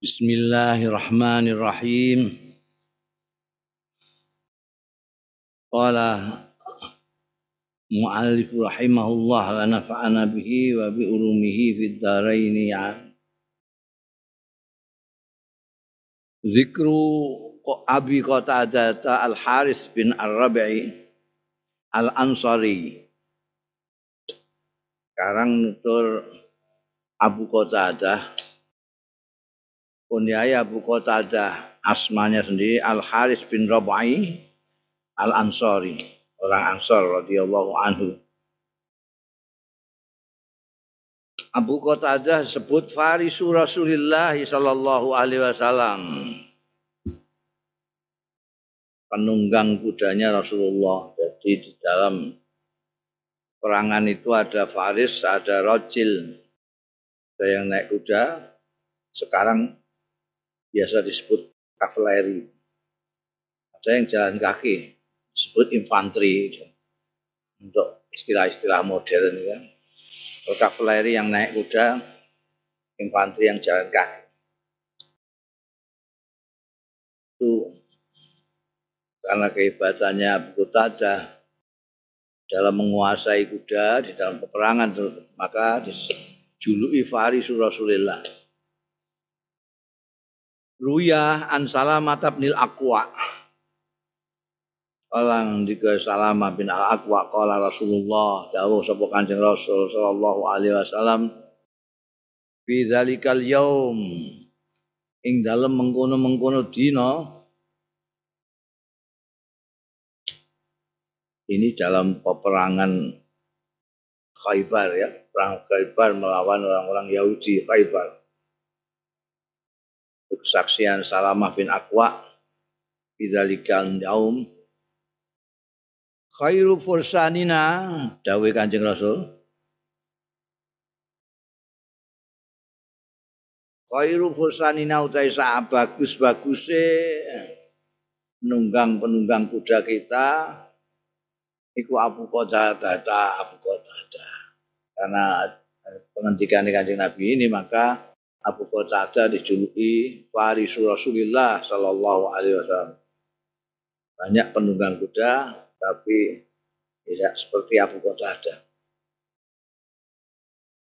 Bismillahirrahmanirrahim. Qala mu'allif rahimahullah wa nafa'ana bihi wa bi ulumihi ya. Zikru Abi Qatadah Al Haris bin Ar-Rabi'i Al Ansari. Sekarang nutur Abu Qatadah kunyai Abu Qatadah asmanya sendiri Al Haris bin Rabai Al Ansori orang Ansor radhiyallahu anhu. Abu Qatadah sebut farisu Rasulullah sallallahu alaihi wasallam. Penunggang kudanya Rasulullah. Jadi di dalam perangan itu ada faris ada rojil. Ada yang naik kuda. Sekarang biasa disebut kavaleri. Ada yang jalan kaki, disebut infanteri. Untuk istilah-istilah modern ya. Kalau kavaleri yang naik kuda, infanteri yang jalan kaki. Itu karena kehebatannya Abu Qatadah dalam menguasai kuda di dalam peperangan maka dijuluki Farisul Rasulillah Ruya an Salamat bin Aqwa. Kala ndika Salama bin Al Aqwa kala Rasulullah dawuh sapa Kanjeng Rasul sallallahu alaihi wasallam fi dzalikal yaum ing dalem mengkono-mengkono dina ini dalam peperangan Khaybar ya, perang Khaybar melawan orang-orang Yahudi Khaybar kesaksian Salamah bin Aqwa bidzalikal yaum khairu fursanina dawe Kanjeng Rasul. Khairu fursanina utai sa bagus baguse penunggang penunggang kuda kita iku Abu Qatadah Abu Qatadah. Karena penghentikan Kanjeng Nabi ini maka Abu Qatadah dijuluki warisu Rasulullah Sallallahu Alaihi Wasallam. Banyak penunggang kuda, tapi tidak seperti Abu Qatadah.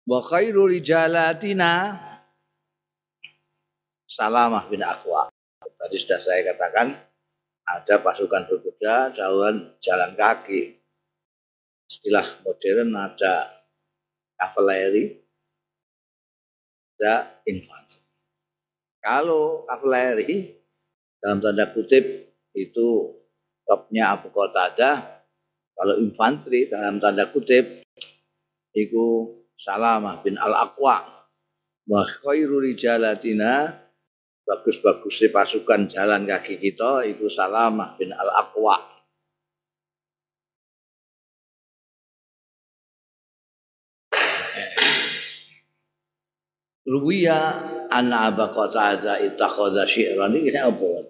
Wa khairu rijalatina Salamah bin Aqwa. Tadi sudah saya katakan ada pasukan berkuda, jalan jalan kaki. Istilah modern ada kavaleri, ada infanteri. Kalau kavaleri dalam tanda kutip itu topnya Abu Qatadah, kalau infanteri dalam tanda kutip itu Salamah bin Al-Aqwa. Wa khairu rijalatina bagus-bagus pasukan jalan kaki kita itu Salamah bin Al-Aqwa. Ruwiya anna Abu Qatadah ittakhadha syi'ran. Iki apa?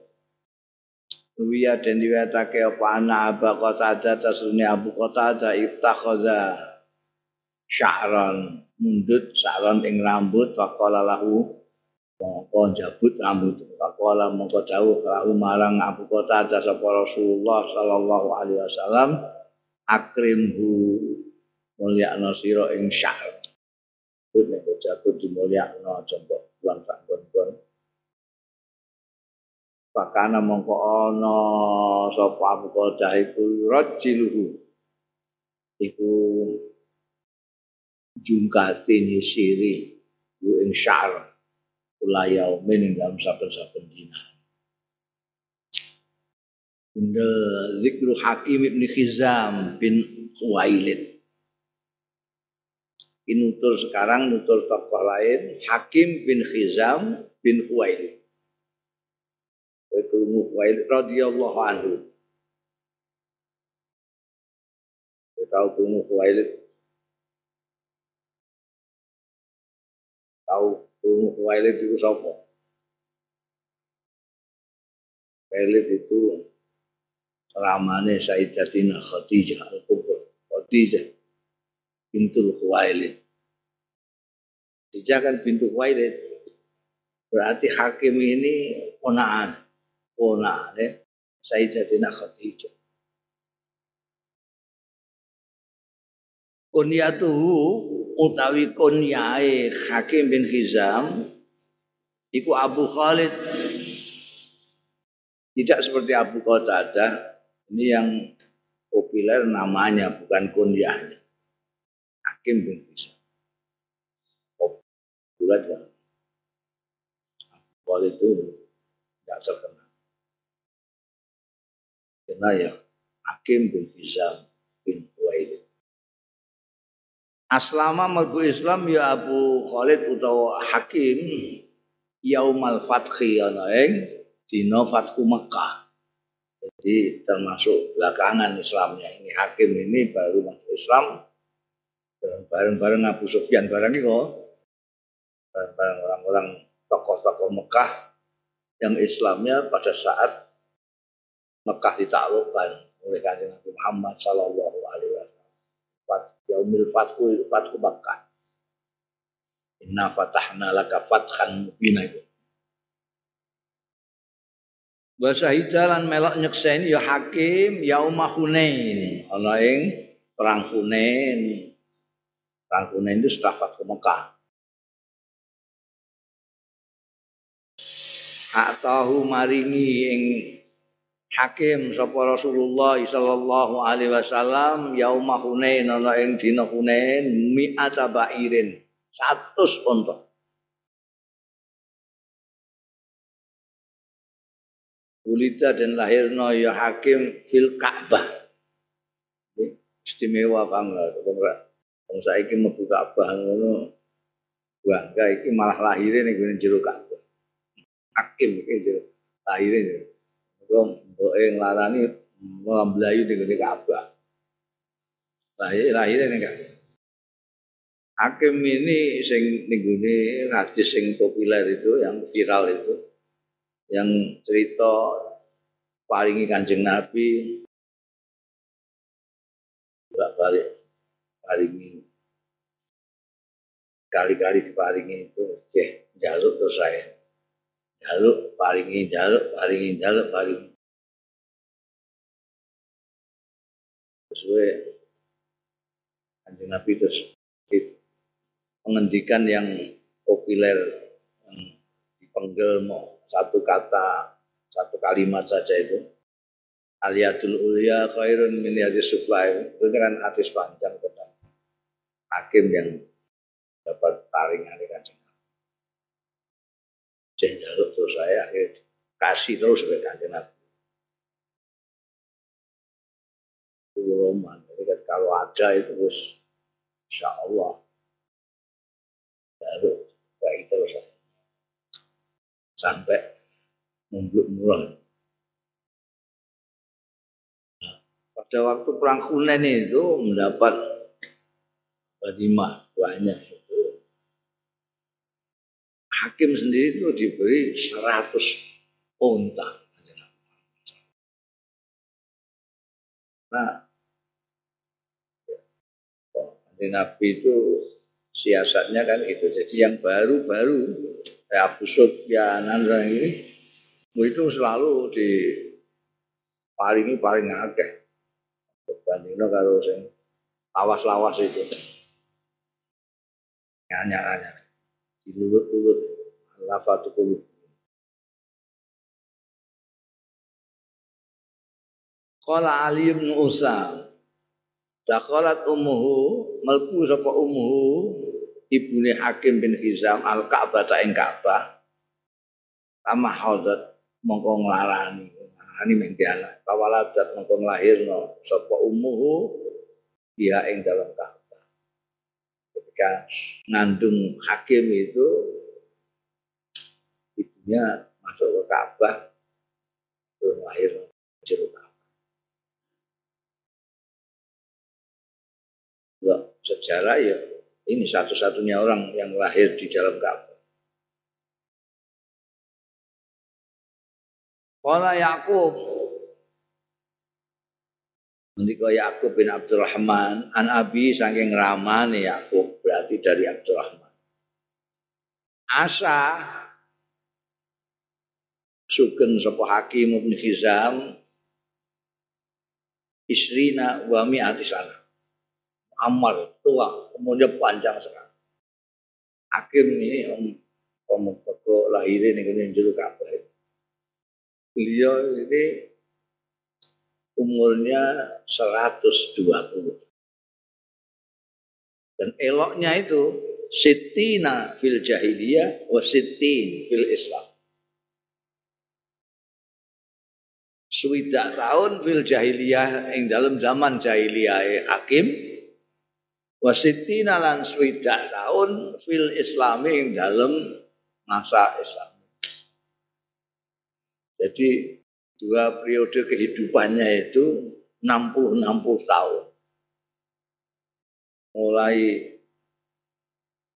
Ruwiya den diwetake apa? Anna Abu Qatadah tasune Abu Qatadah ittakhadha sya'ran mundut sya'ran ing rambut faqala lahu mongko jabut rambut. Faqala mongko dawuh lahu marang Abu Qatadah sapa Rasulullah sallallahu alaihi wasallam akrimhu mulyakna sira ing sya'ran Kut nek jatuh di mulia no contoh bulan tak bon Pakana mongko ono sapa Abu Qadah iku rajiluhu. Iku jungkati nyisiri ku ing syar kula yaumin ing dalam saben-saben dina. Bunda zikru Hakim ibn Khizam bin Khuwailid nutur sekarang nutur tokoh lain Hakim bin Khizam bin Huwailid. Itu Huwailid radhiyallahu anhu. Tahu Kumu Huwailid. Tahu Kumu Huwailid itu siapa? Huwailid itu ramane Sayyidatina Khadijah Al-Kubra. Khadijah bintul Khuwailid. Khadijah kan bintu Khuwailid. Berarti hakim ini ponaan. Ponaan ya. Sayyidatina Khadijah. Kunyatuhu utawi kunyae Hakim bin Hizam iku Abu Khalid tidak seperti Abu Qatadah ini yang populer namanya bukan kunyahnya Hakim bin Hizam populer ya Khalid itu tidak terkenal karena ya Hakim bin Hizam bin Huwailid Aslama malbu Islam ya Abu Khalid utawa Hakim yaumal fathi ana ing dina Fathu Mekah. Jadi termasuk belakangan Islamnya ini Hakim ini baru masuk Islam bareng-bareng Abu Sufyan bareng kok. Orang-orang tokoh-tokoh Mekah yang Islamnya pada saat Mekah ditaklukkan oleh Kanjeng Nabi Muhammad sallallahu alaihi wasallam yaumil fatku fatku Makkah. Inna fatahna laka fathan mubina itu. Wa syahidalan melok nyekseni ya hakim yauma Hunain. Ana ing perang Hunain. Perang Hunain itu setelah fatku Mekah. Atahu maringi ing hakim sapa Rasulullah sallallahu alaihi wasallam yauma Hunain ana ing dina Hunain mi'ata ba'irin 100 unta Ulita dan lahirna ya hakim fil Ka'bah. Istimewa banget. Wong saiki mlebu Ka'bah. Bangga iki malah lahire ning jero Ka'bah. Hakim iki jero lahire. Wong mboke nglarani ngene Ka'bah. Lahir lahir ning. Hakim ini sing ning hadis sing populer itu yang viral itu yang cerita paringi Kanjeng Nabi bolak balik paringi kali-kali diparingi itu ceh jaluk terus saya jaluk paringi jaluk paringi jaluk paringi. Sesuai kanjeng Nabi terus menghentikan yang populer yang dipenggal mau satu kata satu kalimat saja itu. Aliyatul ulia khairun min hadis suflai itu. Kan hadis panjang tentang hakim yang dapat taringan dengan Jeng jaluk saya kasih terus ke kanjeng Nabi. Roman, jadi kan kalau ada itu terus Insya Allah jaluk baik terus sampai murah. Nah, pada waktu perang Hunain itu mendapat lima banyak hakim sendiri itu diberi 100 unta. Nah, Nabi itu siasatnya kan itu. Jadi yang baru-baru kayak Abu Sufyan ini itu selalu di paringi paling akeh. Bandingno karo sing lawas-lawas itu. Nyanyi-nyanyi dilulut-lulut lafatu kulub. Qala Ali bin Usam Dakhalat umuhu melbu sapa umuhu ibune Hakim bin Hizam al Ka'bah ta ing Ka'bah. Kama hadat mongko nglarani nglarani mengke anak. Kawaladat mongko nglahirno sapa umuhu dia ing dalam Ka'bah ketika ngandung hakim itu ibunya masuk ke Ka'bah terus lahir jeruk Ka'bah. sejarah ya ini satu-satunya orang yang lahir di dalam Ka'bah. Kala Yakub Ngendika Yakub bin Abdurrahman, an Abi saking ramane Yakub berarti dari Abdurrahman. Asa sugeng sapa Hakim bin Hizam isrina wa mi'ati sana. Amal tua, umurnya panjang sekali. Hakim ini om om pokok lahirin ini juru kabeh. Beliau ini umurnya 120. Dan eloknya itu sitina fil jahiliyah wa sitin fil Islam. Swidak tahun fil jahiliyah ing dalam zaman jahiliyah hakim wa sitina lan swidak tahun fil islami ing dalam masa Islam. Jadi dua periode kehidupannya itu 60-60 tahun. Mulai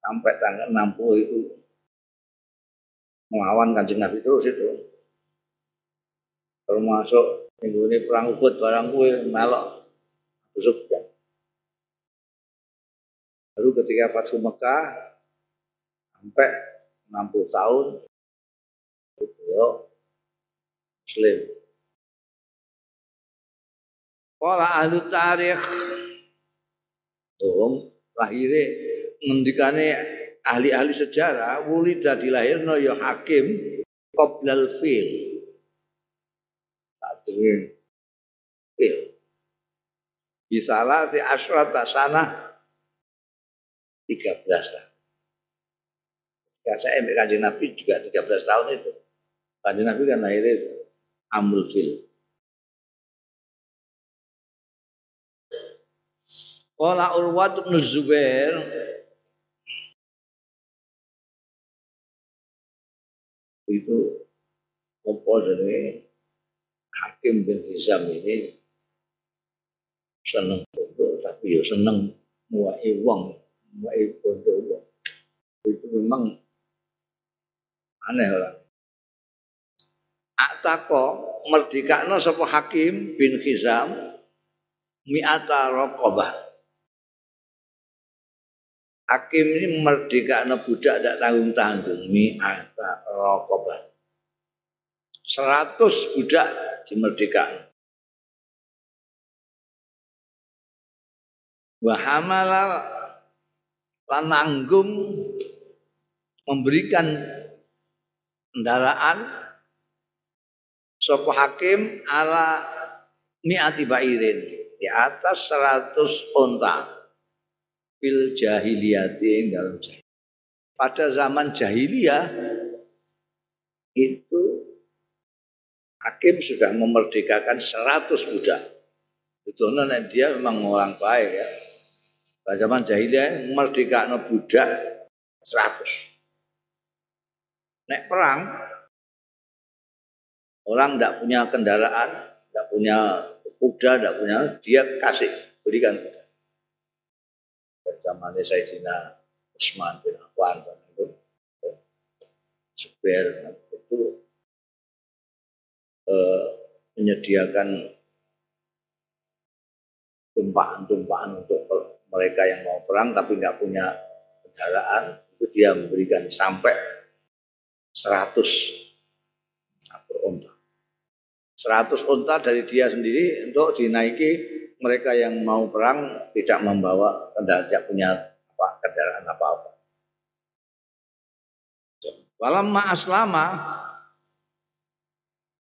sampai tanggal 60 itu melawan kanjeng Nabi terus itu termasuk minggu ini perang Uhud barang kue melok busuk ya. Lalu ketika Fathu Mekah sampai 60 tahun beliau Muslim. Kala ahli tarikh Tuh, lahirnya ngendikane ahli-ahli sejarah wulida dilahirno ya hakim qoblal fil Satuin fil Bisalah di asrata sana 13 tahun. Ya, saya kanjeng Nabi juga 13 tahun itu. Kanjeng Nabi kan lahirnya amul fil. Qala Urwat bin Zubair itu apa dari Hakim bin Hizam ini seneng bodoh tapi ya seneng muai wong muai bodoh itu memang aneh lah Atako merdekakno sapa Hakim bin Hizam mi'ata raqabah. Hakim ini merdekakno budak tidak tanggung-tanggung mi'ata raqabah 100 budak dimerdekakan. Wa hamala lan memberikan kendaraan sapa hakim ala mi'ati bairin di atas 100 unta fil jahiliyati dalam jahiliyah. Pada zaman jahiliyah itu hakim sudah memerdekakan 100 budak. Itu nek dia memang orang baik ya. Pada zaman jahiliyah memerdekakan budak 100. Nek perang orang tidak punya kendaraan, tidak punya kuda, tidak punya, dia kasih berikan kuda. Zaman Sayyidina Usman bin Affan itu Zubair itu eh, menyediakan tumpahan-tumpahan untuk mereka yang mau perang tapi nggak punya kendaraan itu dia memberikan sampai 100 unta. 100 unta dari dia sendiri untuk dinaiki mereka yang mau perang tidak membawa kendaraan tidak punya apa kendaraan apa-apa. Walamma aslama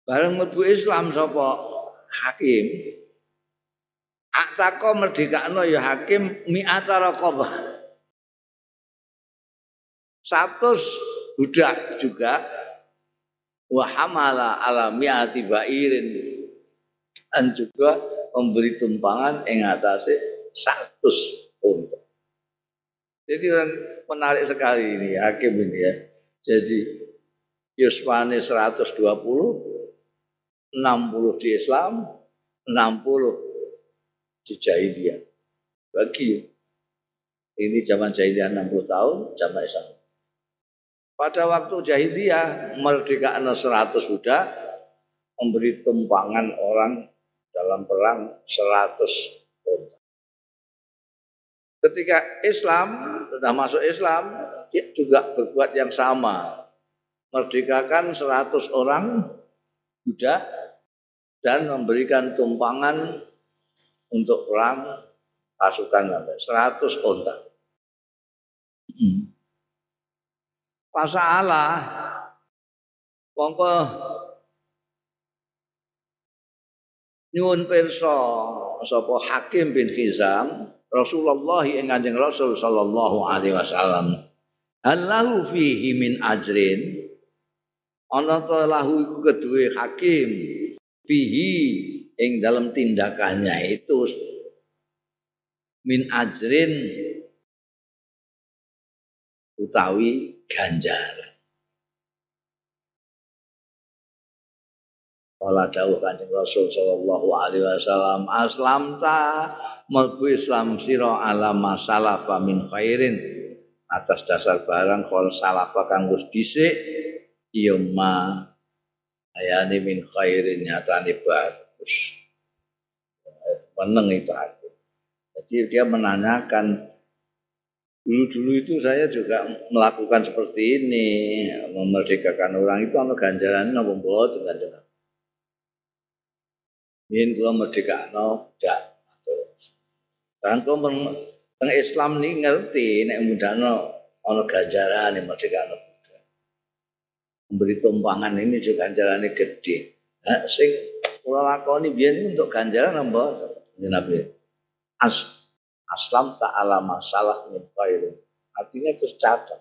Bareng mlebu Islam sapa hakim Atako merdekakno ya hakim mi'ata raqabah. Satu budak juga wa hamala ala mi'ati bairin dan juga memberi tumpangan ing atase 100 unta. Jadi menarik sekali ini hakim ini ya. Jadi Yusmani 120 60 di Islam, 60 di jahiliyah. Bagi ini zaman jahiliyah 60 tahun, zaman Islam. Pada waktu jahiliyah merdekakan 100 budak, memberi tumpangan orang dalam perang 100 unta. Ketika Islam sudah masuk Islam, dia juga berbuat yang sama, merdekakan 100 orang budak dan memberikan tumpangan untuk perang pasukan 100 onta. Hmm. Pasalah mongko nyuwun pirsa sapa Hakim bin Hizam Rasulullah ing Kanjeng Rasul sallallahu alaihi wasallam Allahu fihi min ajrin ana ta lahu iku kedue hakim fihi ing dalam tindakannya itu min ajrin utawi ganjaran Kala dawuh Kanjeng Rasul sallallahu alaihi wasallam, "Aslam ta mlebu Islam sira ala masalah min khairin." Atas dasar barang kol salafa kang wis dhisik ya ma ayane min khairin nyatane bagus. Meneng itu aku. Jadi dia menanyakan dulu-dulu itu saya juga melakukan seperti ini, memerdekakan orang itu ana ganjaran apa mboten ganjaran. Yen kula merdekakno dak. Kan kok teng Islam ni ngerti nek mudahno ana ganjaran merdekakno. Memberi tumpangan ini juga ganjarannya gede. Nah, sing kula lakoni biyen untuk ganjaran apa? Nabi. As aslam ta'ala masalah min. Artinya tercatat.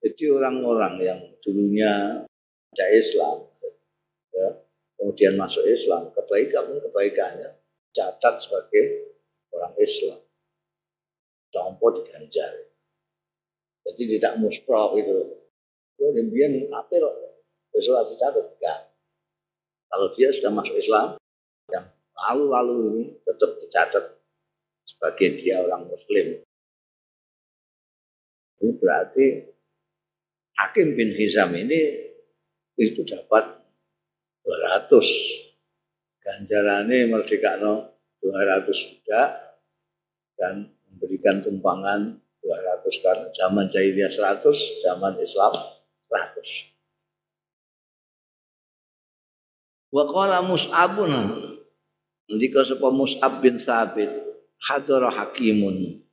Jadi orang-orang yang dulunya tidak Islam, ya, kemudian masuk Islam, kebaikan pun kebaikannya catat sebagai orang Islam. Tompo diganjar. Jadi tidak musproh itu. Demikian apa Besok dicatat enggak. Kalau dia sudah masuk Islam, yang lalu-lalu ini tetap dicatat sebagai dia orang Muslim. Ini berarti Hakim bin Hizam ini itu dapat 200 ganjarane merdekakno 200 budak dan memberikan tumpangan 200 karena zaman jahiliyah 100 zaman Islam 100 wa qala mus'abun. Ndika sapa mus'ab bin sabit hadara hakimun.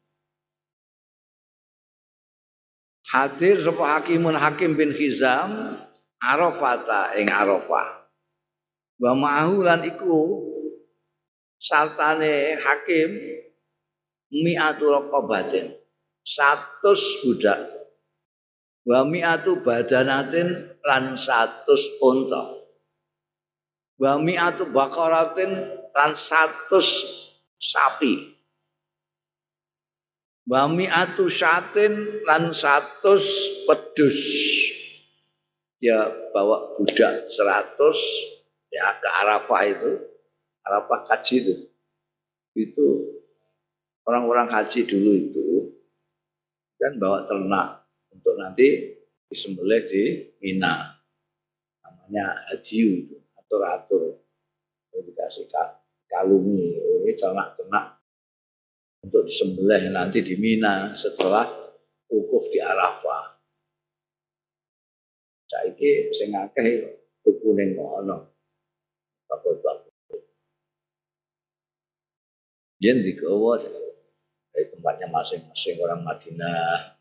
Hadir sapa hakimun hakim bin hizam arafata ing arafah. Wa ma'ahu iku sartane hakim mi'atu raqabatin 100 budak. Wa mi'atu badanatin lan 100 unta wa mi'atu bakaratin lan 100 sapi. Wa mi'atu syatin lan 100 pedus. Dia bawa budak 100 ya ke Arafah itu. Arafah haji itu. Itu orang-orang haji dulu itu kan bawa ternak untuk nanti disembelih di Mina. Namanya haji itu atur-atur dikasih kalungi oh, ini ternak-ternak untuk disembelih nanti di Mina setelah wukuf di Arafah. Saiki sing akeh tukune ngono. bagus-bagus. Dia digawa dari tempatnya masing-masing orang Madinah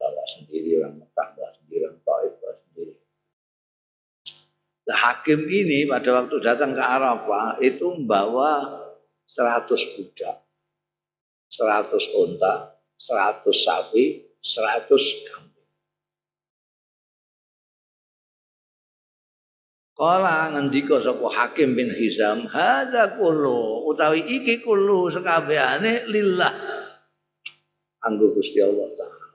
bawa sendiri orang Mekah bawa sendiri orang Taif bawa sendiri. Nah, hakim ini pada waktu datang ke Arafah itu membawa 100 budak, 100 unta, 100 sapi, 100 kambing. Kala ngendika sapa Hakim bin Hizam, hadza kullu utawi iki kullu sekabehane lillah. Anggo Gusti Allah taala.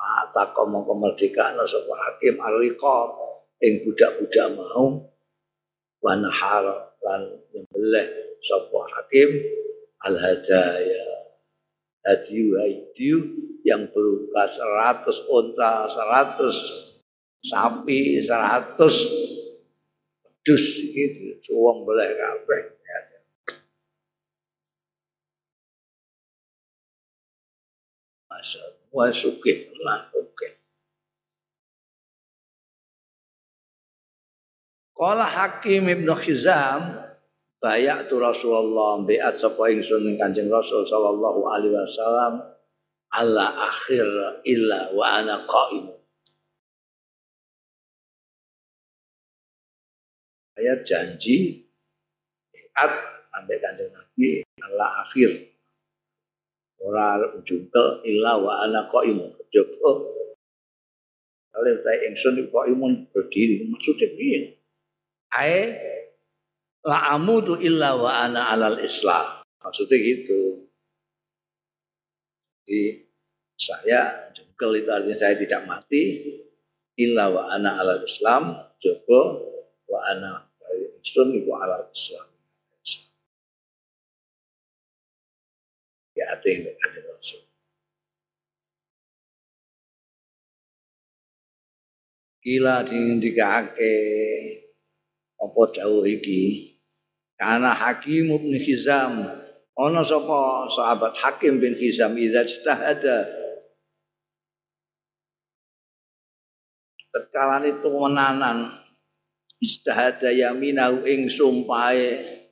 Ataka mongko merdekakno sapa Hakim al-riqab ing budak-budak mau wa nahar lan nyembelih sapa Hakim al-hadaya. Hadiyu hadiyu yang berupa 100 unta, 100 sapi seratus dus gitu suwong boleh kabeh Masya Allah, sugih lah, oke. Qala Hakim Ibnu Hizam tu Rasulullah biat sapa ingsun Kanjeng Rasul sallallahu alaihi wasallam ala akhir illa wa ana qaim. Saya janji biat ambek Kanjeng Nabi ala akhir ora jungkel illa wa ana qaim. Jogo kalau saya ingsun kok imun berdiri maksudnya piye? Ae la amudu illa wa ana alal islam. Maksudnya gitu. Jadi saya jengkel itu artinya saya tidak mati illa wa ana alal islam joko wa ana isun iku alal islam. Ya, yang ada apa dawuh iki? Karena Hakim bin Hizam. Ana sapa sahabat Hakim bin Hizam idza tatkala itu menanan ijtihada yaminahu ing sumpahe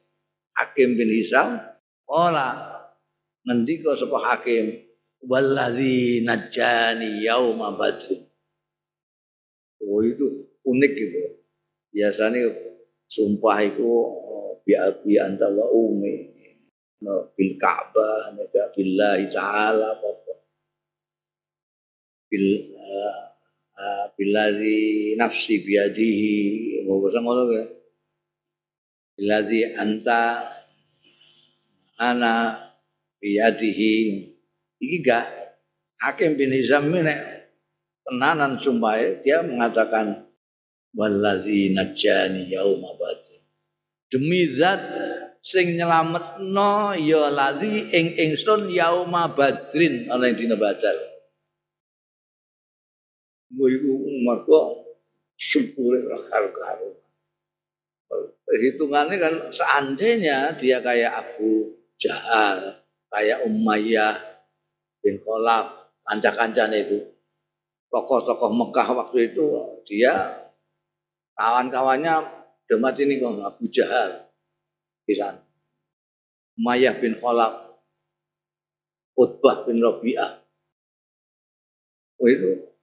Hakim bin Hizam. Ora ngendika sapa Hakim? Wallazi najjani yauma badr oh itu unik gitu. Biasanya sumpah itu bi abi anta wa umi bil Ka'bah naga billahi ta'ala apa bil uh, billazi nafsi biadihi mau ngono ya? Billazi anta ana biadihi iki gak. Hakim bin Hizam ini tenanan sumpah dia mengatakan wallazi najjani yauma badr demi zat sing nyelametno ya ladzi ing ingsun yauma badrin. Ana ing dina badar Gue iku mergo syukure ora karo Hitungannya kan seandainya dia kayak Abu Jahal, kayak Umayyah bin Khalaf, kanca-kancane itu. Tokoh-tokoh Mekah waktu itu dia kawan-kawannya Udah mati nih kok Abu Jahal. Iran. Mayah bin Khalaf. Utbah bin Rabi'ah. Oh itu.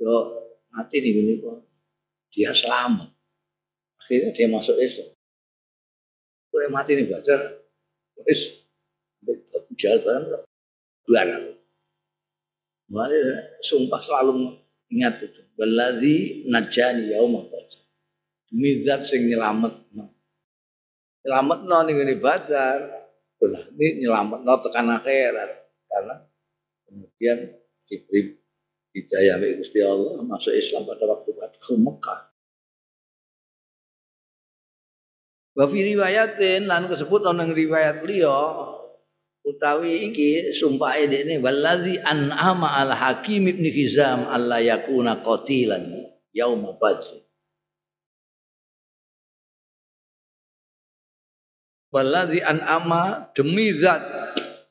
Yo mati nih gini kok. Dia selamat. Akhirnya dia masuk Islam. Yang mati nih Badar. Wis Abu Jahal barang barang. Mulai sumpah selalu ingat itu. Waladhi najani yaumah demi zat sing nyelametno. Nyelametno ning ngene badar. Lah ini nyelametno tekan akhirat karena kemudian diberi hidayah oleh Gusti Allah masuk Islam pada waktu Fathu Mekah. Wa riwayatin lan kesebut ana riwayat liya utawi iki sumpah ini wallazi an'ama al hakim ibn Hizam alla yakuna qatilan yauma badr Waladzi an'ama demi zat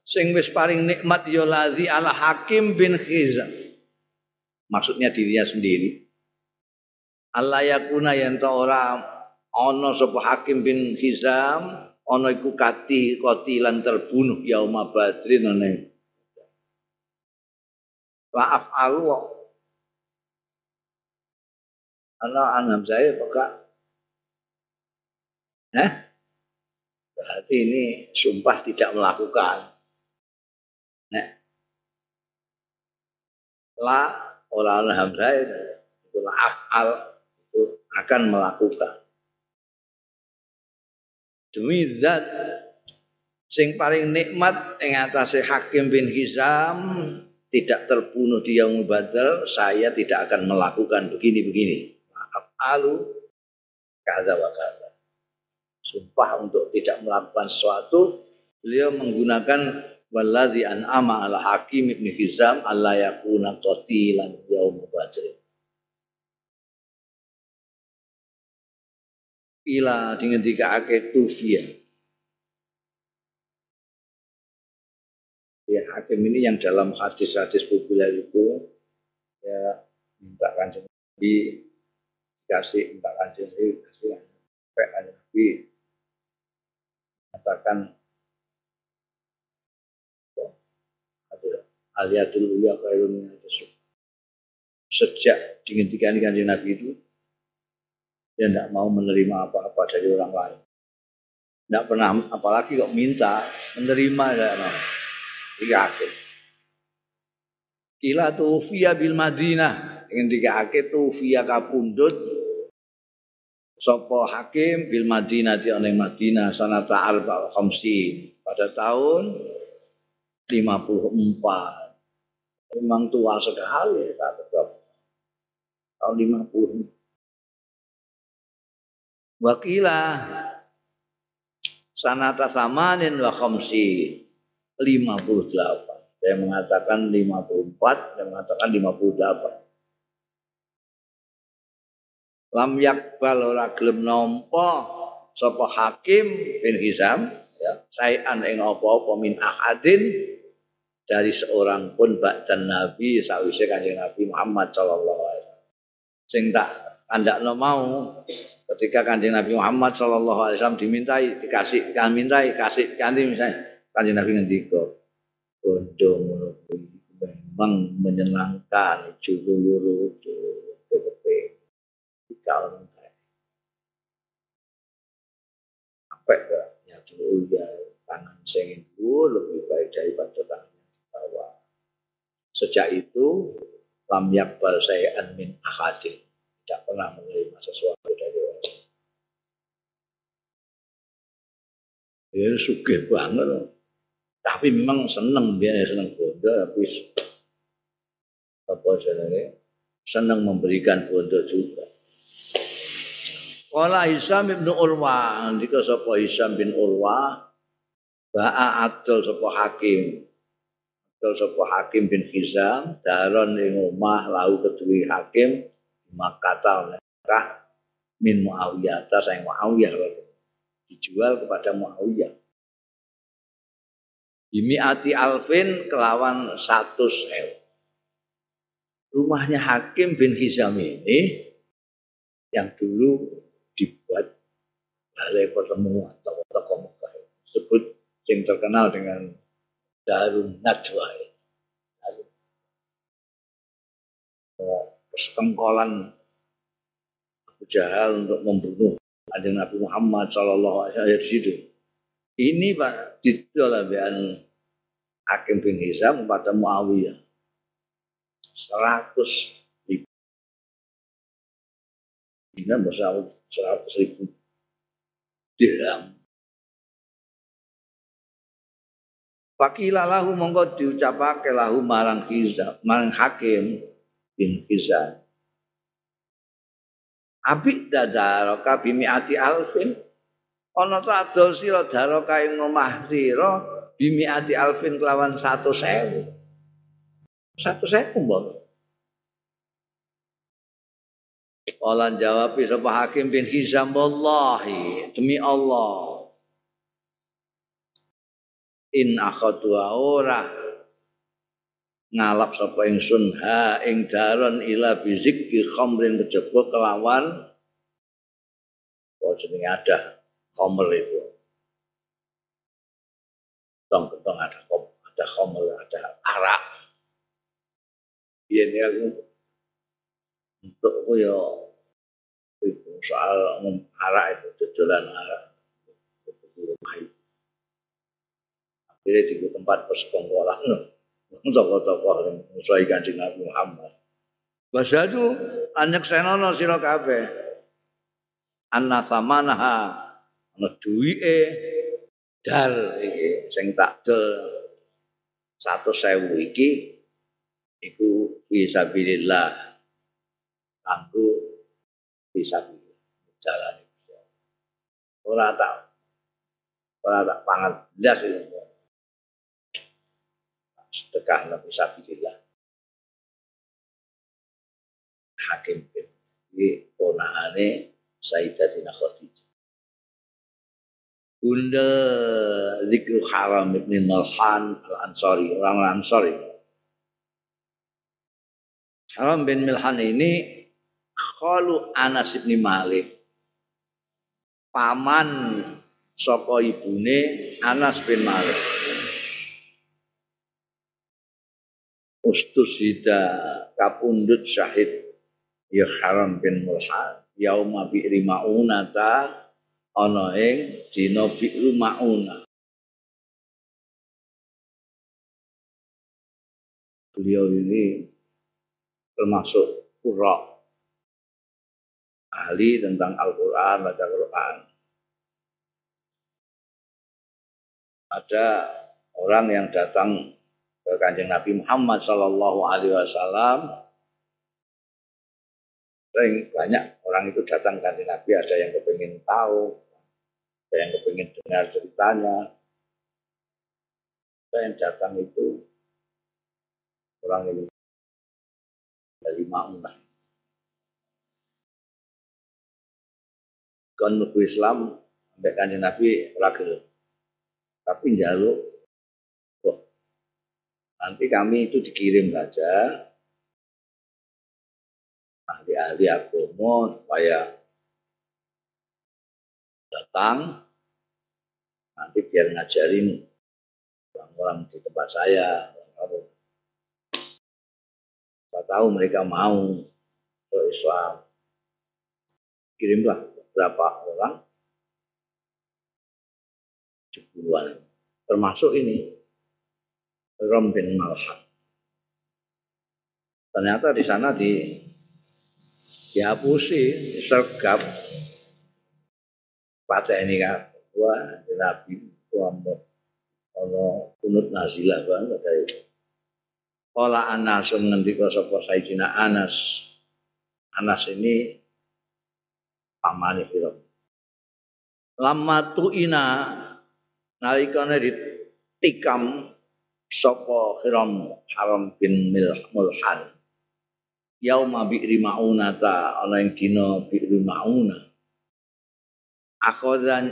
sing wis paling nikmat ya ladzi ala Hakim bin Khizam. Maksudnya dirinya sendiri. Allah yakuna yen ora ana sapa Hakim bin Khizam ana iku kati kotilan terbunuh yauma badrin ana. Maaf alu ana anam saya apakah Eh? Berarti ini sumpah tidak melakukan. Nah, la orang hamzah itu la afal itu akan melakukan. Demi zat sing paling nikmat ing atase Hakim bin Hizam tidak terbunuh di Yaumul saya tidak akan melakukan begini-begini. Maaf alu kata wa sumpah untuk tidak melakukan sesuatu, beliau menggunakan waladzi an'ama ala hakim ibn Hizam alla yakuna qatilan yaum badr. Ila dengan dikake tufia. Ya, hakim ini yang dalam hadis-hadis populer itu ya minta kanjeng di kasih minta kanjeng kasih sampai Nabi katakan aliatul uya khairun sejak dihentikan kanjeng Nabi itu dia tidak mau menerima apa-apa dari orang lain. Tidak pernah apalagi kok minta menerima tidak mau. Yakin. Kila tufiya bil Madinah. Dengan dikake tufiya kapundut. Sopo hakim bil Madinah di oleh Madinah sanata arba khamsi pada tahun 54 memang tua sekali tahun 50 wakilah. Sanata samanin wa khamsi. 58 saya mengatakan 54 yang mengatakan 58 lam yakbal ora gelem nampa sapa hakim bin Hizam ya sayan ing apa-apa min ahadin dari seorang pun ba'dan Nabi sawise kanjeng Nabi Muhammad sallallahu alaihi wasallam. Sing tak kandakno mau ketika kanjeng Nabi Muhammad sallallahu alaihi wasallam dimintai dikasih kan mintai kasih kanthi misalnya. Kanjeng Nabi ngendika bondo ngono memang menyenangkan juru luru calon saya. Sampai ke ya dulu ya tangan itu lebih baik daripada tangan yang di bawah. Sejak itu lam yakbal saya admin akadin tidak pernah menerima sesuatu Ya suge banget. Tapi memang seneng dia seneng bodoh tapi apa jenenge senang memberikan bodoh juga. Kala Hisam bin Urwa, ndika sapa Hisam bin Urwa, ba'a adol sapa hakim. Adol sapa hakim bin Hisam, daron ing omah lau kedue hakim Makkah Mekah min Muawiyah ta sang Muawiyah dijual kepada Muawiyah. ati alfin kelawan satu sewu. Rumahnya Hakim bin Hizam ini yang dulu dibuat balai pertemuan tokoh-tokoh Mekah sebut yang terkenal dengan Darun Najwa persekongkolan Abu Jahal untuk membunuh ada Nabi Muhammad Shallallahu Alaihi Wasallam di situ. Ini pak ditolabian Hakim bin Hizam kepada Muawiyah seratus Dina bersawut seratus ribu dirham. Fakila lahu monggo diucapake lahu marang Hizam, marang Hakim bin Hizam. Abi dadaraka bimiati alfin. Ana ta adol sira daraka ing omah sira bimiati alfin kelawan 100.000. 100.000 mbok. Kala jawab sapa Hakim bin Hizam wallahi demi Allah. In akhatu ora ngalap sapa ingsun ha ing daron ila bizikki khamrin kejaba kelawan apa jenenge ada khamr itu. Tong ketong ada ada khamr ada arak. Iya aku untuk aku ya itu soal arak itu tujuan arak akhirnya di tempat persekongkolan tokoh-tokoh musuhi kanjeng Nabi Muhammad. Itu anyak senono sira kabeh. Anna samanaha ana duwike dal iki sing tak del. 100.000 iki iku fisabilillah kanggo bisa jalan ora tak ora tak pangan blas itu sedekah nabi sabilillah. Hakim ini ponakane Sayyidatina Khadijah. Bunda Zikru Haram Ibn Malhan Al-Ansari, orang Ansari. Haram bin Milhan ini Khalu Anas bin Malik. Paman saka ibune Anas bin Malik Ustusida kapundut syahid. Ya Haram bin Mulhan yauma bi'ri maunata. Ana ing dina bi'ru mauna. Beliau ini termasuk qurra ahli tentang Al-Quran, baca Quran. Ada orang yang datang ke kanjeng Nabi Muhammad Sallallahu Alaihi Wasallam. Banyak orang itu datang ke Nabi, ada yang kepingin tahu, ada yang kepingin dengar ceritanya. Ada yang datang itu orang ini dari Ma'unah. mlebu Islam sampai kanjeng Nabi ora Tapi njaluk kok nanti kami itu dikirim saja. Ahli-ahli agama supaya datang. Nanti biar ngajarin orang-orang di tempat saya. Saya tahu mereka mau ke Islam. Kirimlah berapa orang? Jepuluan. Termasuk ini Rom bin Malham. Ternyata di sana di dihapusi, disergap. Baca ini kan, wah Nabi Muhammad ono kunut nazilah banget dari Kala Anas ngendika sapa Sayyidina Anas. Anas ini pamane pira. Lama tuina nalikane ditikam sapa Hiram Haram bin Mulhan. Yauma bi'ri ma'unata ana ing dina bi'ri ma'una. Akhadhan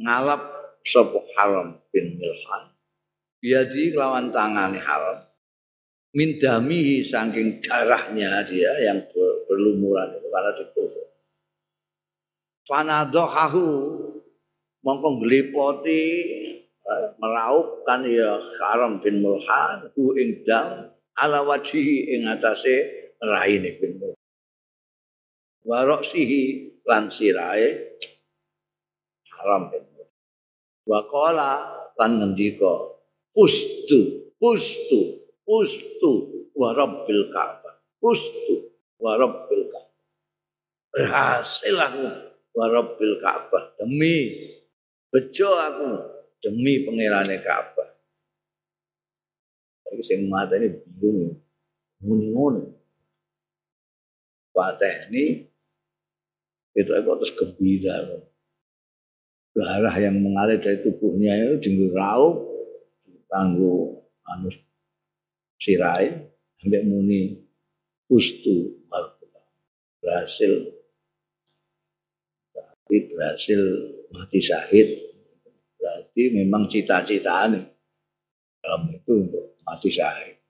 ngalap sapa Haram bin Mulhan. Biadi lawan tangane Haram. Min damihi saking darahnya dia yang berlumuran itu karena ditusuk fanadohahu mongko nglipoti eh, meraup kan ya Karam bin Mulhan hu ing dam ala wajhi ing atase raine bin Mulhan. Waroksihi lan sirae Haram bin Mulhan. Wa qala lan ngendika pustu pustu pustu wa rabbil ka'bah. Pustu wa rabbil ka'bah. Berhasil aku warabbil Ka'bah demi bejo aku demi pangerane Ka'bah. Iki sing mata ini bingung. Muni ngono. ini itu aku terus gembira. Darah yang mengalir dari tubuhnya itu dinggo raup kanggo anu sirai sampai muni ustu berhasil tapi berhasil mati syahid berarti memang cita-citaan dalam itu untuk mati syahid.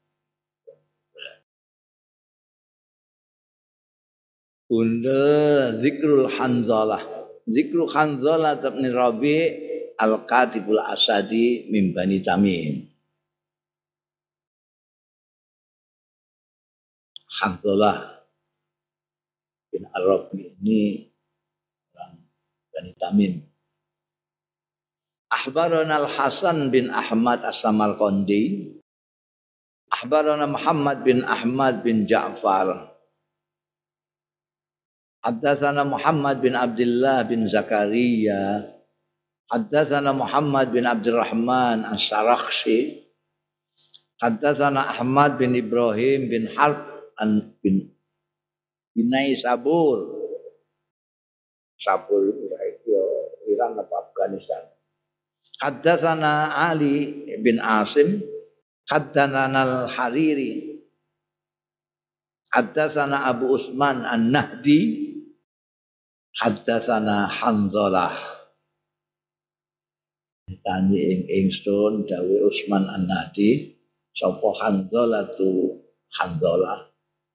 Bunda zikrul hanzalah. Zikrul hanzalah tabni rabi al katibul asadi min bani tamim. Hanzalah bin Arabi ini Bani Tamim. Ahbarana Al-Hasan bin Ahmad As-Samarqandi. Ahbarana Muhammad bin Ahmad bin Ja'far. Haddatsana Muhammad bin Abdullah bin Zakaria. Haddatsana Muhammad bin Abdurrahman As-Sarakhsi. Haddatsana Ahmad bin Ibrahim bin Harb an bin Binai Sabur. Sabur itu Iran apa Afghanistan. Haddatsana Ali bin Asim, haddatsana Al-Hariri, haddatsana Abu Usman An-Nahdi, haddatsana Hanzalah. Tani ing ingsun dawe Usman An-Nahdi, sapa Hanzalah tu Hanzalah.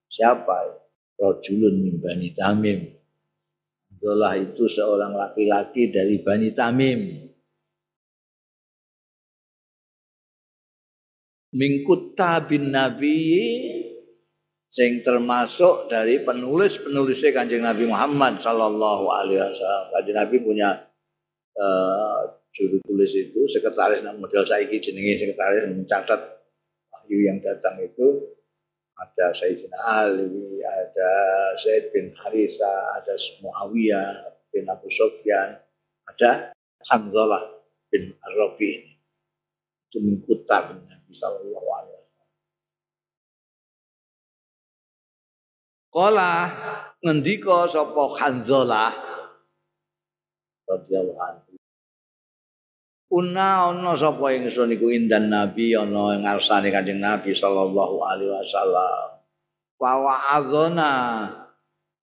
Siapa? rajulun min Bani Tamim. Abdullah itu seorang laki-laki dari Bani Tamim. Mingkuta bin Nabi sing termasuk dari penulis-penulisnya Kanjeng Nabi Muhammad sallallahu alaihi wasallam. Kanjeng Nabi punya uh, juru tulis itu sekretaris model saiki jenenge sekretaris mencatat wahyu yang datang itu ada Sayyidina Ali, ada Zaid bin Harisa, ada Muawiyah bin Abu Sufyan, ada Hamzalah bin Arabi. Itu mengkutar Sallallahu Alaihi Wasallam. Kala ngendika sapa Hanzalah radhiyallahu anhu Una ana sapa ingsun iku indan Nabi ana ing ngarsane Kanjeng Nabi sallallahu alaihi wasallam. Wa wa'adzona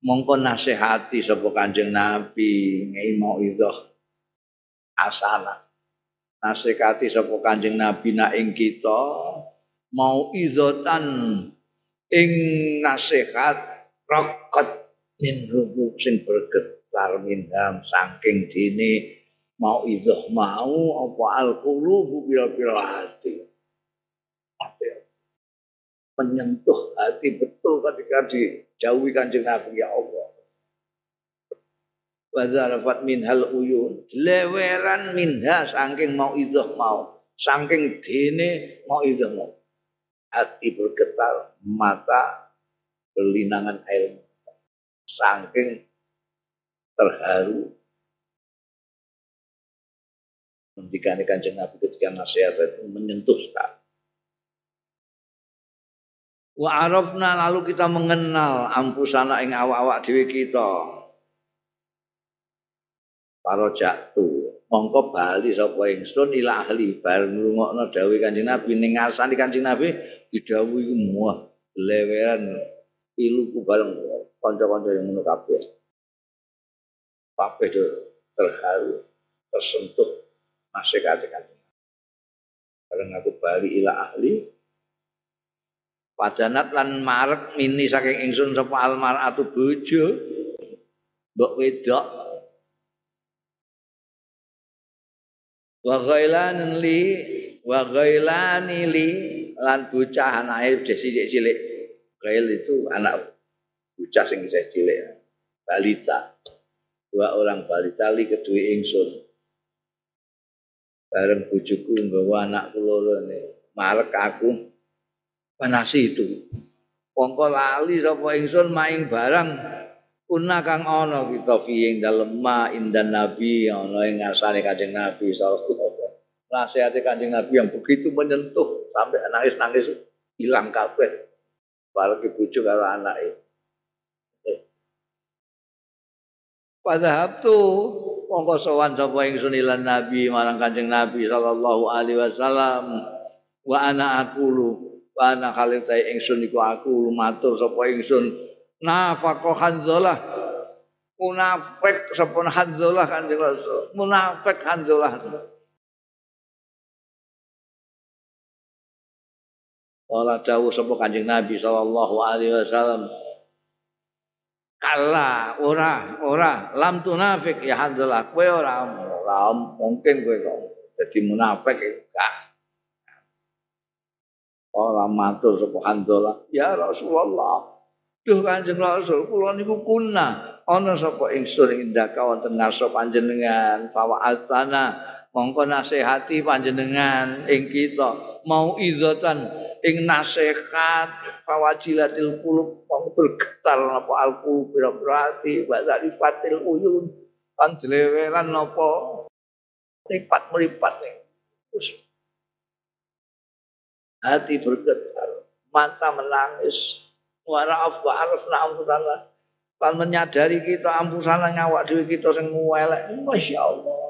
mongko nasihati sapa Kanjeng Nabi ngei mau idoh asana. Nasihati sapa Kanjeng Nabi nak ing kita mau izotan ing nasihat rokot min rubu sing bergetar minham saking dini mau idoh mau apa al qulubu bila-bila hati. Menyentuh hati betul ketika dijauhi kanjeng Nabi ya Allah. Wadzarafat min hal uyun. Leweran minha saking mau idoh mau. Saking dene mau idoh mau. Hati bergetar, mata berlinangan air. Saking terharu ini kanjeng Nabi ketika nasihat itu menyentuh sekali. Wa arafna lalu kita mengenal ampusana ing awak-awak dhewe kita. Para jatuh mongko bali sapa ingsun ila ahli bar ngrungokno dawuh Kanjeng Nabi. Ning ngarsane Kanjeng Nabi didhawuhi muah leweran iluku bareng kanca-kanca yang ngono kabeh. Kabeh terharu, tersentuh masih katakan karena aku bali ila ahli. Padanat lan marek mini saking ingsun sapa almar atu bojo. Mbok wedok wa ghailan li wa ghailani li lan bocah anake cilik cilik ghail itu anak bocah sing cilik. Balita. Dua orang balita li kedua ingsun. Bareng bojoku nggawa anakku ne marek aku. Panasi itu. Pongko lali sapa ingsun maing barang kuna kang ana kita fi ing dalem ma indan nabi ana ing ngasane kanjeng nabi sallallahu alaihi wasallam. Nasihate nabi yang begitu menyentuh sampai nangis-nangis hilang kabeh. Bareng bojo karo anake. Padahal tuh mongko sowan sapa ingsun ilan nabi marang kanjeng nabi sallallahu alaihi wasallam. Wa ana aqulu wa ana khalita ingsun iku aku matur sapa ingsun nafaqo hanzalah munafik sapa hanzalah kanjeng rasul. Munafik hanzalah Wala dawuh sapa Kanjeng Nabi sallallahu alaihi wasallam. Kala ora ora. Lam tunafik ya handalah kowe ora ora mungkin kowe kok dadi munafik gak ora matur sapa handalah ya Rasulullah duh kanjeng Rasul kula niku kuna. Ana sapa ingsun indaka wonten ngarsa panjenengan bawa altana mongko nasihati panjenengan ing kita. Mau idzatan ing nasihat fawajilatil qulub wong bergetar napa alqulub berarti wa zarifatil uyun. Kan dilewelan napa? Lipat melipat nih terus. Hati bergetar mata menangis wara wa arafna amrullah kan menyadari kita ampusan ngawak dhewe kita sing elek masyaallah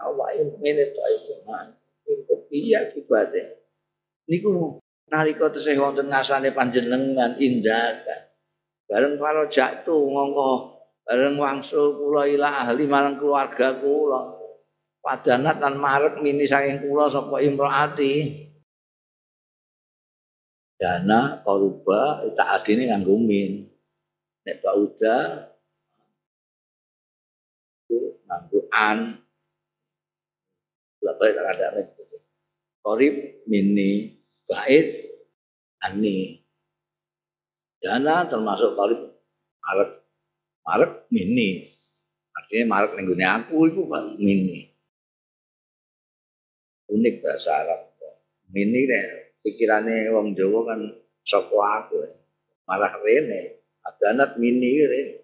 Allah. Ini to iku man iku piye kibate. Niku nalika tesih wonten ngasane panjenengan indakan bareng para jatuh ngongko bareng wangsul kula ila ahli marang keluarga kula. Padanat lan marek mini saking kula sapa imraati dana koruba tak adine nganggo min. Nek bauda nganggo an. Lah balik ada korib mini bait ani. Dana termasuk korib marek marek mini. Artinya marek nenggune aku itu mini. Unik bahasa Arab. Mini nih pikirannya wong Jawa kan sapa aku malah rene adanat mini rene.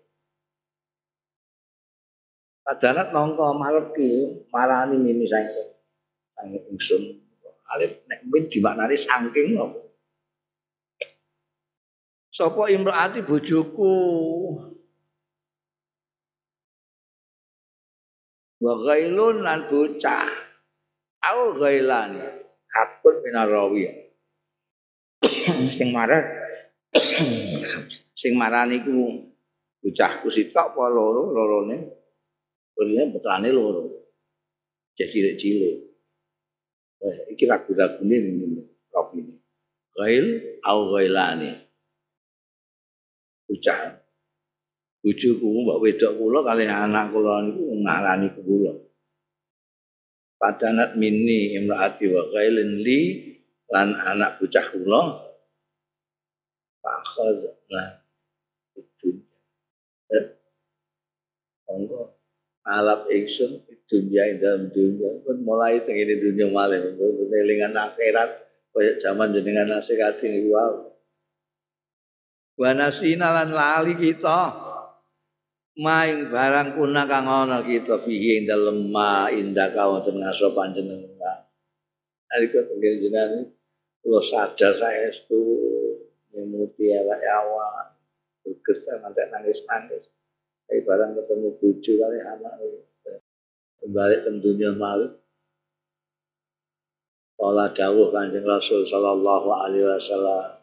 Adanat mongko marep ki marani mini saking saking ingsun alif nek min dimaknani saking apa? Sapa imraati bojoku? Wa ghailun lan bocah. Au ghailan kapun minarawi sing marah sing marah niku bocahku sitok apa loro lorone? Urine putrane loro. Jadi cilik-cilik. Eh iki ragu-ragune kopi ini ghail au ghailani? Bocah. Bojoku mbak wedok kula kali anak kula niku ngarani kula. Padanat mini imraati wa ghailin li lan anak bocah kula fakhadna dunya monggo alap ingsun dunia ing dalam dunia pun mulai tengene dunia malih elingan akhirat kaya zaman jenengan nasihat ini wow. Wa nasina lan lali kita maing barang kuna kang ana kita fihi ing dalem ma indah wonten ngaso panjenengan. Alika tenggene jenengan kula sadar saestu memuti elek awak bergetar nanti nangis-nangis. Tapi barang ketemu bojo kali anak kembali ke dunia malu. Kala dawuh kanjeng Rasul sallallahu alaihi wasallam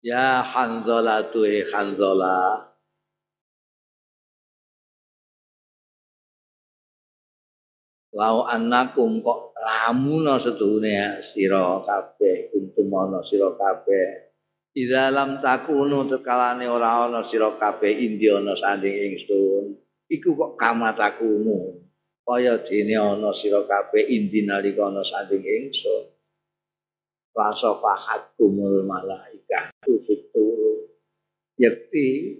Ya Hanzalah tuhi Hanzalah Lau annakum kok lamuna seduhune sira kabeh kuntum ana sira kabeh Di dalam takunu tekalane ora ana sira kabeh indi ana sanding ingsun iku kok kama takunu kaya dene ana sira kabeh indi nalika ana sanding ingsun rasa fahat kumul malaika fitur. Yakti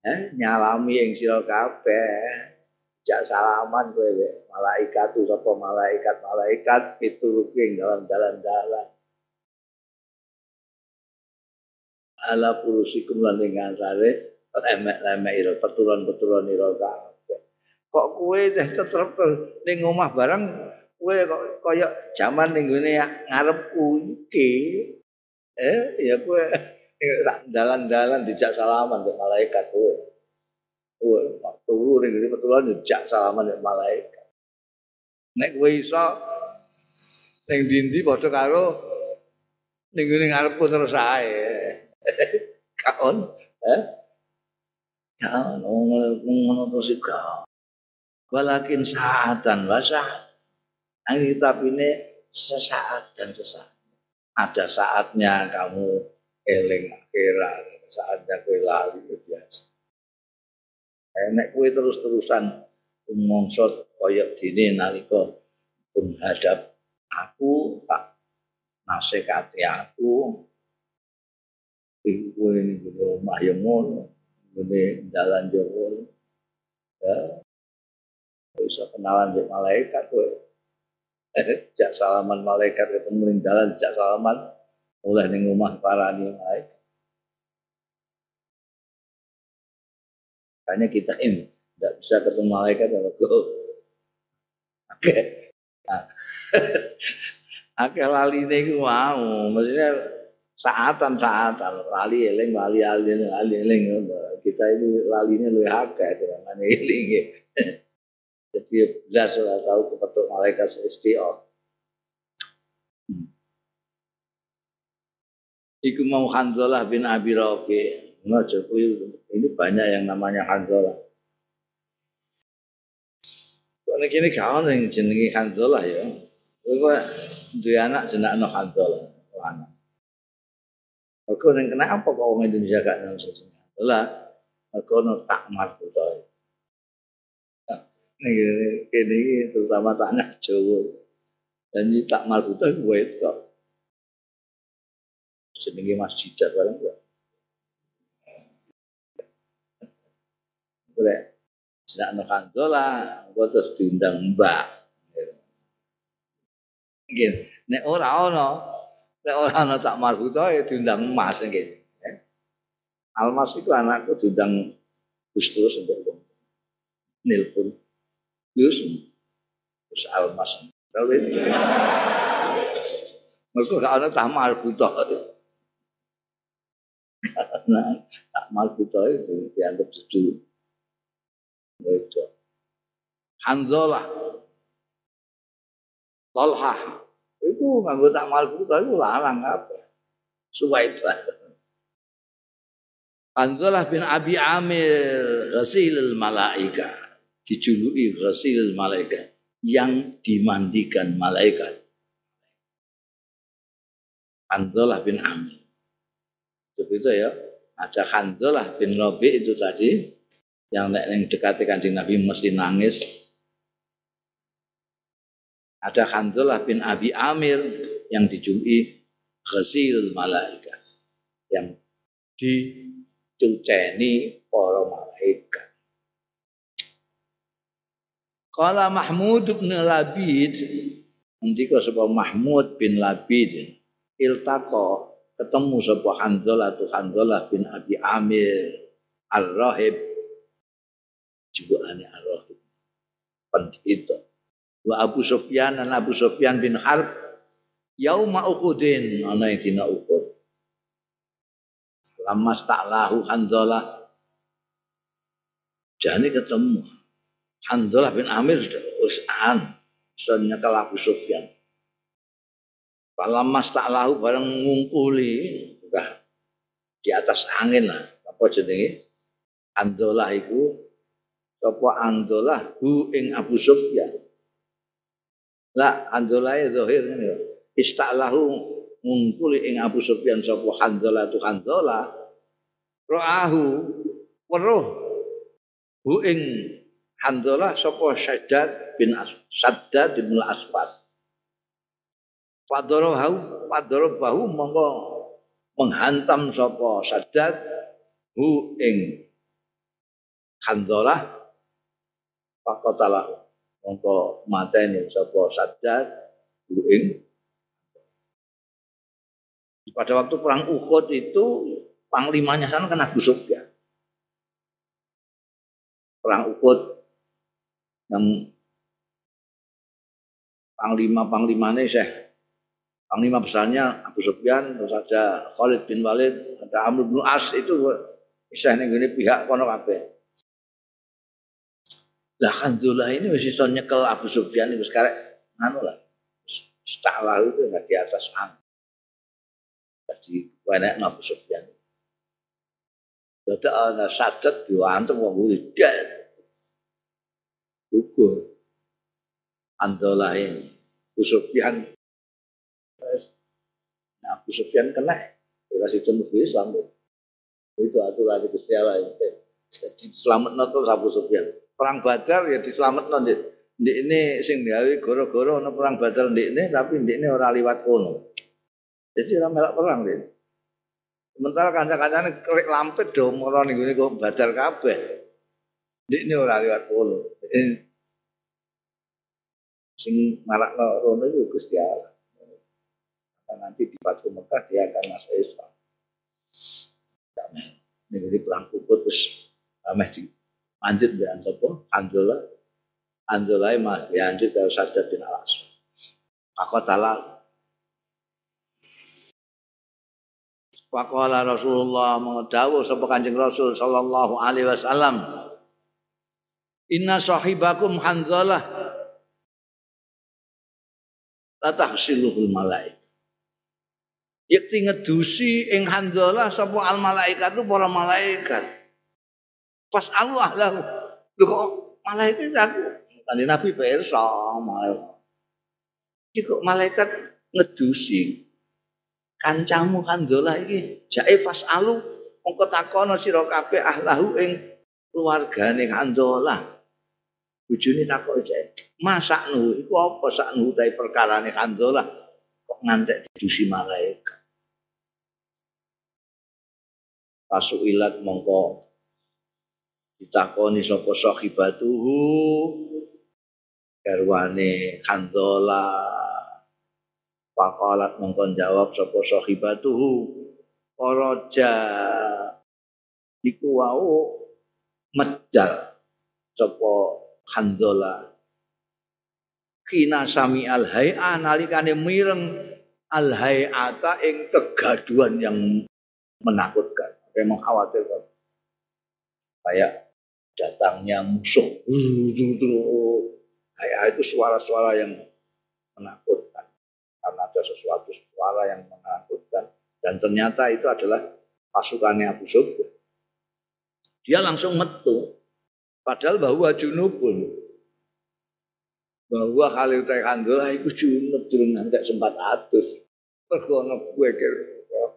eh, nyalami ing sira kabeh. Jak salaman kowe malaikat tu sapa malaikat malaikat pituruke ing dalam dalan-dalan ala purusikum lan ing antare emek-emek ira peturon-peturon ira kabeh kok kowe teh tetep ning omah barang kowe kok kaya jaman ning ngene ngarepku iki eh ya kowe dalan-dalan dijak salaman ke malaikat kowe Wah, turu ning ngene petulan njak salaman nek malaikat. Nek kowe iso ning dindi padha karo ning ngene ngarepku terus ae. Kaon, eh? Kaon ngono terus ka. Walakin saatan wasa. Angin tapi ini sesaat dan sesaat. Ada saatnya kamu eling akhirat, saatnya kue lali biasa. Enek kue terus-terusan mongso koyok dini nalika menghadap aku tak nasekati aku kue ini di rumah yang ngono ini jalan jowo ya. Bisa kenalan dengan malaikat kue jak salaman malaikat ketemu di jalan jak salaman. Mulai di rumah para malaikat Makanya kita ini tidak bisa ketemu malaikat kalau go. Oke. Oke lali ini mau, maksudnya saatan-saatan lali eling lali lali lali eling kita ini lali ini lebih akeh mana eling jadi jelas lah tahu seperti malaikat istiqomah Iku mau Hanzalah bin Abi Rafi Ngojo ini banyak yang namanya Hanzalah. Kalau kini kawan yang jenengi Hanzalah ya. Kowe duwe anak jenakno Hanzalah, anak. Mergo ning kenapa kok wong Indonesia gak nang sing Lah mergo no takmar buta. Nih kene iki terutama tanah Jawa. Dan ini takmar buta itu wedok. Jenenge masjid bareng kok. Boleh. Tidak no kandola, gua terus diundang mbak. Gitu. Nek ora ono, nek ora ono tak marbuto ya diundang emas gitu. Almas itu anakku diundang Gus terus untuk nelpon. Gus, Gus Almas. Kalau ini, mereka gak ada tak marbuto. Karena tak marbuto itu dianggap sejuk. Itu. Hanzalah. Tolhah. Itu nganggo tak malbu itu larang apa. Suwaibah. Hanzalah bin Abi Amir ghasilul malaika. Dijuluki ghasilul malaika. Yang dimandikan malaikat. Hanzalah bin Amir. Itu ya. Ada Hanzalah bin Rabi itu tadi yang dekati kanjeng Nabi mesti nangis. Ada Khanzalah bin Abi Amir yang dijuluki Ghasil Malaikat yang dicuceni para malaikat. Kala Mahmud bin Labid Ndika sapa Mahmud bin Labid iltaqa ketemu sapa Hanzalah tu Hanzalah bin Abi Amir Ar-Rahib. Jiwaane Allah itu wa Abu Sufyan dan Abu Sufyan bin Harb yauma Uhudin ana dina Uhud. Lama ta'lahu Hanzalah. Jane ketemu. Hanzalah bin Amir wis an kalau Abu Sufyan. Lama ta'lahu bareng ngungkuli udah di atas angin lah. Apa jenenge? Hanzalah itu sapa Andolah hu ing Abu Sufyan. La Andolah zahir ngene. Istalahu ngungkuli ing Abu Sufyan sapa Hanzalah tu Hanzalah. Ra'ahu weruh hu ing Hanzalah sapa Syaddad bin Saddad bin Asfad. Padorohu padorobahu monggo menghantam sapa Saddad hu ing Hanzalah Pakotalah mongko mateni sapa Saddad ing pada waktu perang Uhud itu panglimanya sana kan Abu Sufyan. Perang Uhud yang panglima panglimanya Syekh Panglima besarnya Abu Sufyan, terus ada Khalid bin Walid, ada Amr bin As itu Syekh ini pihak kono kabeh. Lah Khandullah ini masih iso nyekel Abu Sufyan itu sekarang anu lah. Staklah itu nggak di atas angin. Jadi banyak Abu Sufyan. Jadi ana sadet diwantem wong udah. Ukur. Andolah ini. Abu Sufyan. Nah, Abu Sufyan kena. Dikasih temu Islam. Itu aturan itu Allah. Jadi selamat nonton Abu Sufyan perang Badar ya diselametno nanti Ndek ini sing gawe goro-goro ana perang Badar ndek ini tapi ndek ini ora liwat kono. Jadi ora melok perang dia. Sementara kanca-kancane kerek lampet do mara ning ngene kok Badar kabeh. Ndek ini ora liwat kono. Sing marakno rono iku Gusti Allah. nanti di Batu Mekah dia akan masuk Islam. Ini perang Uhud terus ameh di Anjir di Antopo, Anjola, Anjola mas ya anjir kalau saja bin Alas. Aku tala. Pakola Rasulullah mengedawu sapa Kanjeng Rasul sallallahu alaihi wasallam. Inna sahibakum Hanzalah la tahsiluhul malaik. Yakti ngedusi ing Hanzalah sapa al malaikat itu para malaikat. Pas alu ahlahu. Lho kok malaikat aku? Tadi Nabi persa malaikat. Iki kok malaikat ngedusi. Kancamu Handalah iki. Jae fasalu mongko takono sira kabeh ahlahu ing keluargane Handalah bojone takok jae masaknu iku apa saknu utahe perkarane Handalah kok ngantek didusi malaikat? Pasuilat mongko ditakoni sapa sahibatuhu garwane Handola Fakalat mongkon jawab sapa sahibatuhu Koroja Iku wau medal sapa Handola Kina sami al hay'a nalikane mireng al hay'ata ing kegaduhan yang menakutkan, yang mengkhawatirkan. Kayak datangnya musuh. Kayak itu suara-suara yang menakutkan. Karena ada sesuatu suara yang menakutkan. Dan ternyata itu adalah pasukannya Abu Sufyan. Dia langsung metu. Padahal bahwa junubun. Bahwa Khalil Tekandula itu junub. Junub nanti sempat atus. Mergono gue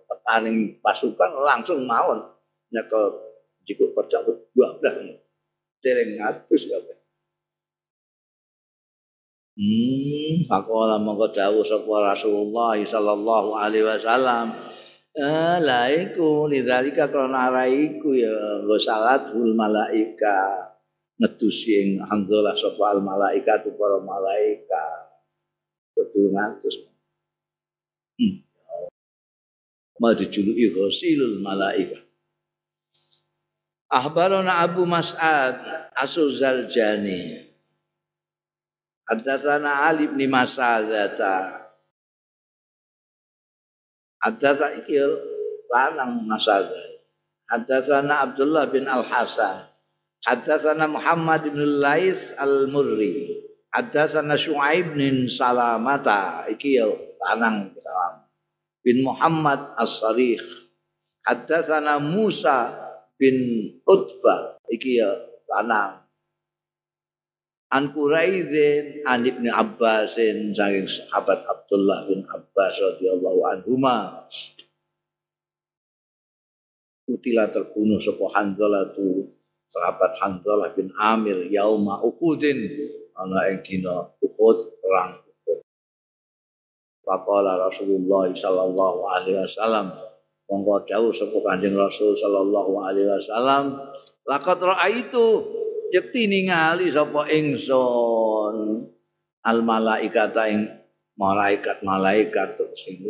petani pasukan langsung mawon. Nyekel jika pedang dua belas dereng ngatus ya. Hmm, pakola mongko dawuh sapa Rasulullah sallallahu alaihi wasallam. La iku lidzalika krana raiku ya gosalatul malaika ngedusi ing alhamdulillah sapa al malaika tu para malaika. Betul ngatus. Hmm. Mau dijuluki ghasilul malaika. Ahbarana Abu Mas'ad Asuzal-Jani Haddatsana Ali bin Mas'adata Haddatsa iki lanang Mas'adah Haddatsana Abdullah bin Al-Hasan. Haddatsana Muhammad bin Laits Al-Murri. Haddatsana Syuaib bin Salamata. Iki lanang salam. Bin Muhammad As-Sarikh Haddatsana Musa bin Utbah iki ya lanang. An Quraidzin an Ibnu Abbasin saking sahabat Abdullah bin Abbas radhiyallahu anhuma. Utila terbunuh sapa Hanzalah tu sahabat Hanzalah bin Amir yauma Uhudin. Ana ing dina Uhud perang Uhud. Faqala Rasulullah sallallahu alaihi wasallam monggo dawuh sapa Kanjeng Rasul sallallahu alaihi wasallam laqad raaitu yakti ningali sapa ingsun al malaikata ing malaikat-malaikat sing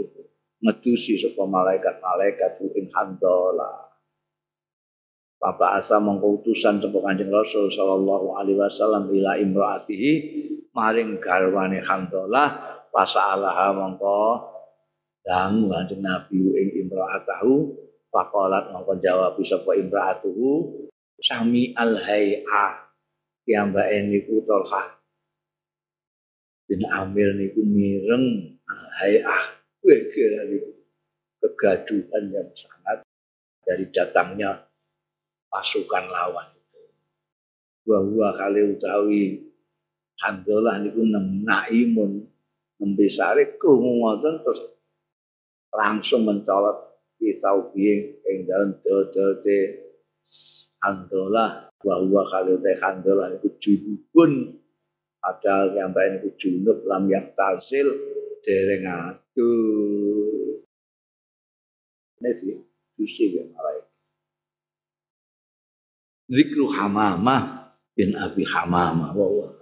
medusi sapa malaikat-malaikat ing handola Bapak asa mongko utusan sapa Kanjeng Rasul sallallahu alaihi wasallam ila imraatihi maring garwane handola pasalaha mongko dan kanjeng Nabi ing imra'atahu faqalat mongko jawab sapa imra'atuhu? Sami al hay'a piyambake niku Tolha bin Amir niku mireng hay'ah kowe kira niku. Kegaduhan yang sangat dari datangnya pasukan lawan itu. Bahwa kali utawi Handolah niku nem naimun nembe sare ngoten terus langsung mencolot pisau biing ing dalem dodote andolah bahwa kalau teh andolah itu junubun. Padahal yang baik itu junub lam yang tasil dereng atu ini susi ya malaikat zikru hamamah bin abi hamamah. Bahwa